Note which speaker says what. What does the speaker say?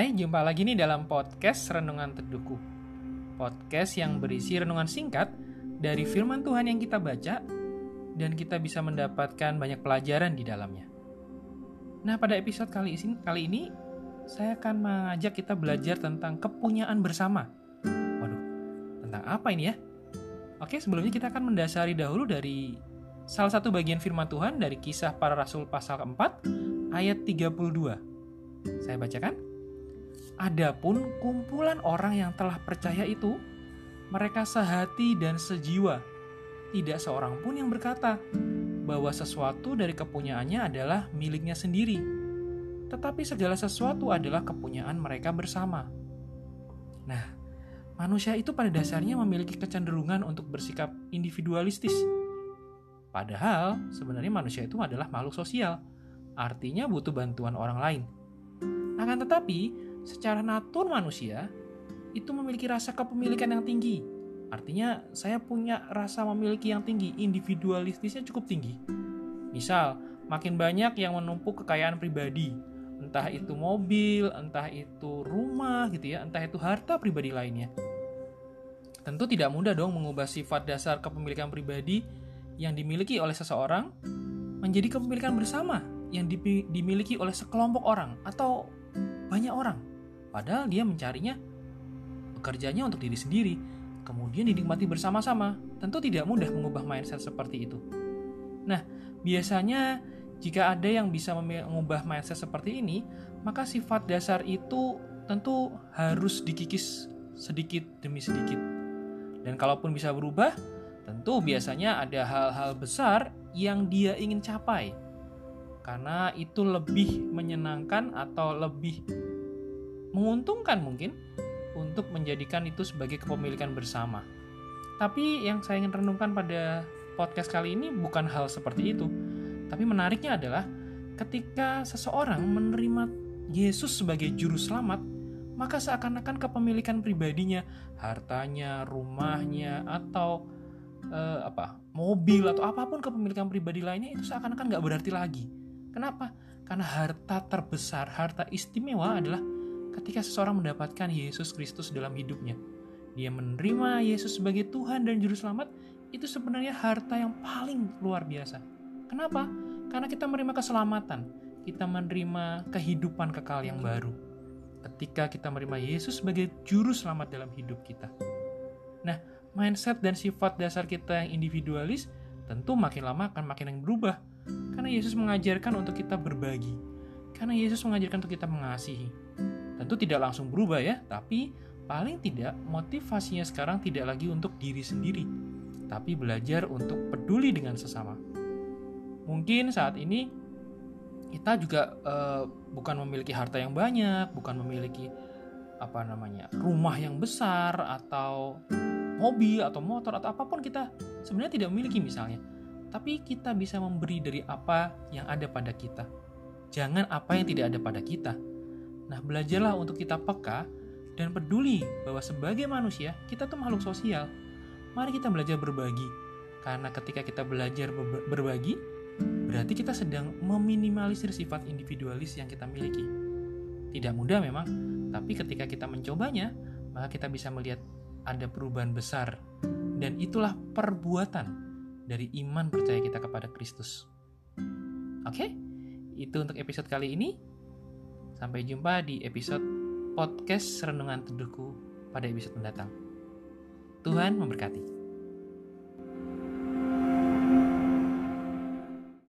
Speaker 1: Hai, jumpa lagi nih dalam podcast Renungan Teduhku. Podcast yang berisi renungan singkat dari firman Tuhan yang kita baca dan kita bisa mendapatkan banyak pelajaran di dalamnya. Nah, pada episode kali ini, kali ini saya akan mengajak kita belajar tentang kepunyaan bersama. Waduh, tentang apa ini ya? Oke, sebelumnya kita akan mendasari dahulu dari salah satu bagian firman Tuhan dari kisah para rasul pasal keempat ayat 32. Saya bacakan. Adapun kumpulan orang yang telah percaya itu, mereka sehati dan sejiwa. Tidak seorang pun yang berkata bahwa sesuatu dari kepunyaannya adalah miliknya sendiri, tetapi segala sesuatu adalah kepunyaan mereka bersama. Nah, manusia itu pada dasarnya memiliki kecenderungan untuk bersikap individualistis. Padahal, sebenarnya manusia itu adalah makhluk sosial, artinya butuh bantuan orang lain. Akan tetapi, secara natur manusia itu memiliki rasa kepemilikan yang tinggi. Artinya, saya punya rasa memiliki yang tinggi, individualistisnya cukup tinggi. Misal, makin banyak yang menumpuk kekayaan pribadi, entah itu mobil, entah itu rumah gitu ya, entah itu harta pribadi lainnya. Tentu tidak mudah dong mengubah sifat dasar kepemilikan pribadi yang dimiliki oleh seseorang menjadi kepemilikan bersama yang dimiliki oleh sekelompok orang atau banyak orang. Padahal dia mencarinya bekerjanya untuk diri sendiri, kemudian dinikmati bersama-sama. Tentu tidak mudah mengubah mindset seperti itu. Nah, biasanya jika ada yang bisa mengubah mindset seperti ini, maka sifat dasar itu tentu harus dikikis sedikit demi sedikit. Dan kalaupun bisa berubah, tentu biasanya ada hal-hal besar yang dia ingin capai karena itu lebih menyenangkan atau lebih menguntungkan mungkin untuk menjadikan itu sebagai kepemilikan bersama. Tapi yang saya ingin renungkan pada podcast kali ini bukan hal seperti itu. Tapi menariknya adalah ketika seseorang menerima Yesus sebagai juru selamat, maka seakan-akan kepemilikan pribadinya, hartanya, rumahnya, atau eh, apa mobil atau apa pun kepemilikan pribadi lainnya itu seakan-akan nggak berarti lagi Kenapa? Karena harta terbesar, harta istimewa adalah ketika seseorang mendapatkan Yesus Kristus dalam hidupnya. Dia menerima Yesus sebagai Tuhan dan Juru Selamat, itu sebenarnya harta yang paling luar biasa. Kenapa? Karena kita menerima keselamatan, kita menerima kehidupan kekal yang baru. Ketika kita menerima Yesus sebagai Juru Selamat dalam hidup kita. Nah, mindset dan sifat dasar kita yang individualis tentu makin lama akan makin yang berubah karena Yesus mengajarkan untuk kita berbagi. Karena Yesus mengajarkan untuk kita mengasihi. Tentu tidak langsung berubah ya, tapi paling tidak motivasinya sekarang tidak lagi untuk diri sendiri, tapi belajar untuk peduli dengan sesama. Mungkin saat ini kita juga uh, bukan memiliki harta yang banyak, bukan memiliki apa namanya rumah yang besar atau mobil atau motor atau apa pun kita sebenarnya tidak memiliki misalnya tapi kita bisa memberi dari apa yang ada pada kita. Jangan apa yang tidak ada pada kita. Nah, belajarlah untuk kita peka dan peduli bahwa sebagai manusia, kita tuh makhluk sosial. Mari kita belajar berbagi. Karena ketika kita belajar berbagi, berarti kita sedang meminimalisir sifat individualis yang kita miliki. Tidak mudah memang, tapi ketika kita mencobanya, maka kita bisa melihat ada perubahan besar. Dan itulah perbuatan dari iman percaya kita kepada Kristus. Oke, itu untuk episode kali ini. Sampai jumpa di episode podcast Renungan Teduhku pada episode mendatang. Tuhan memberkati.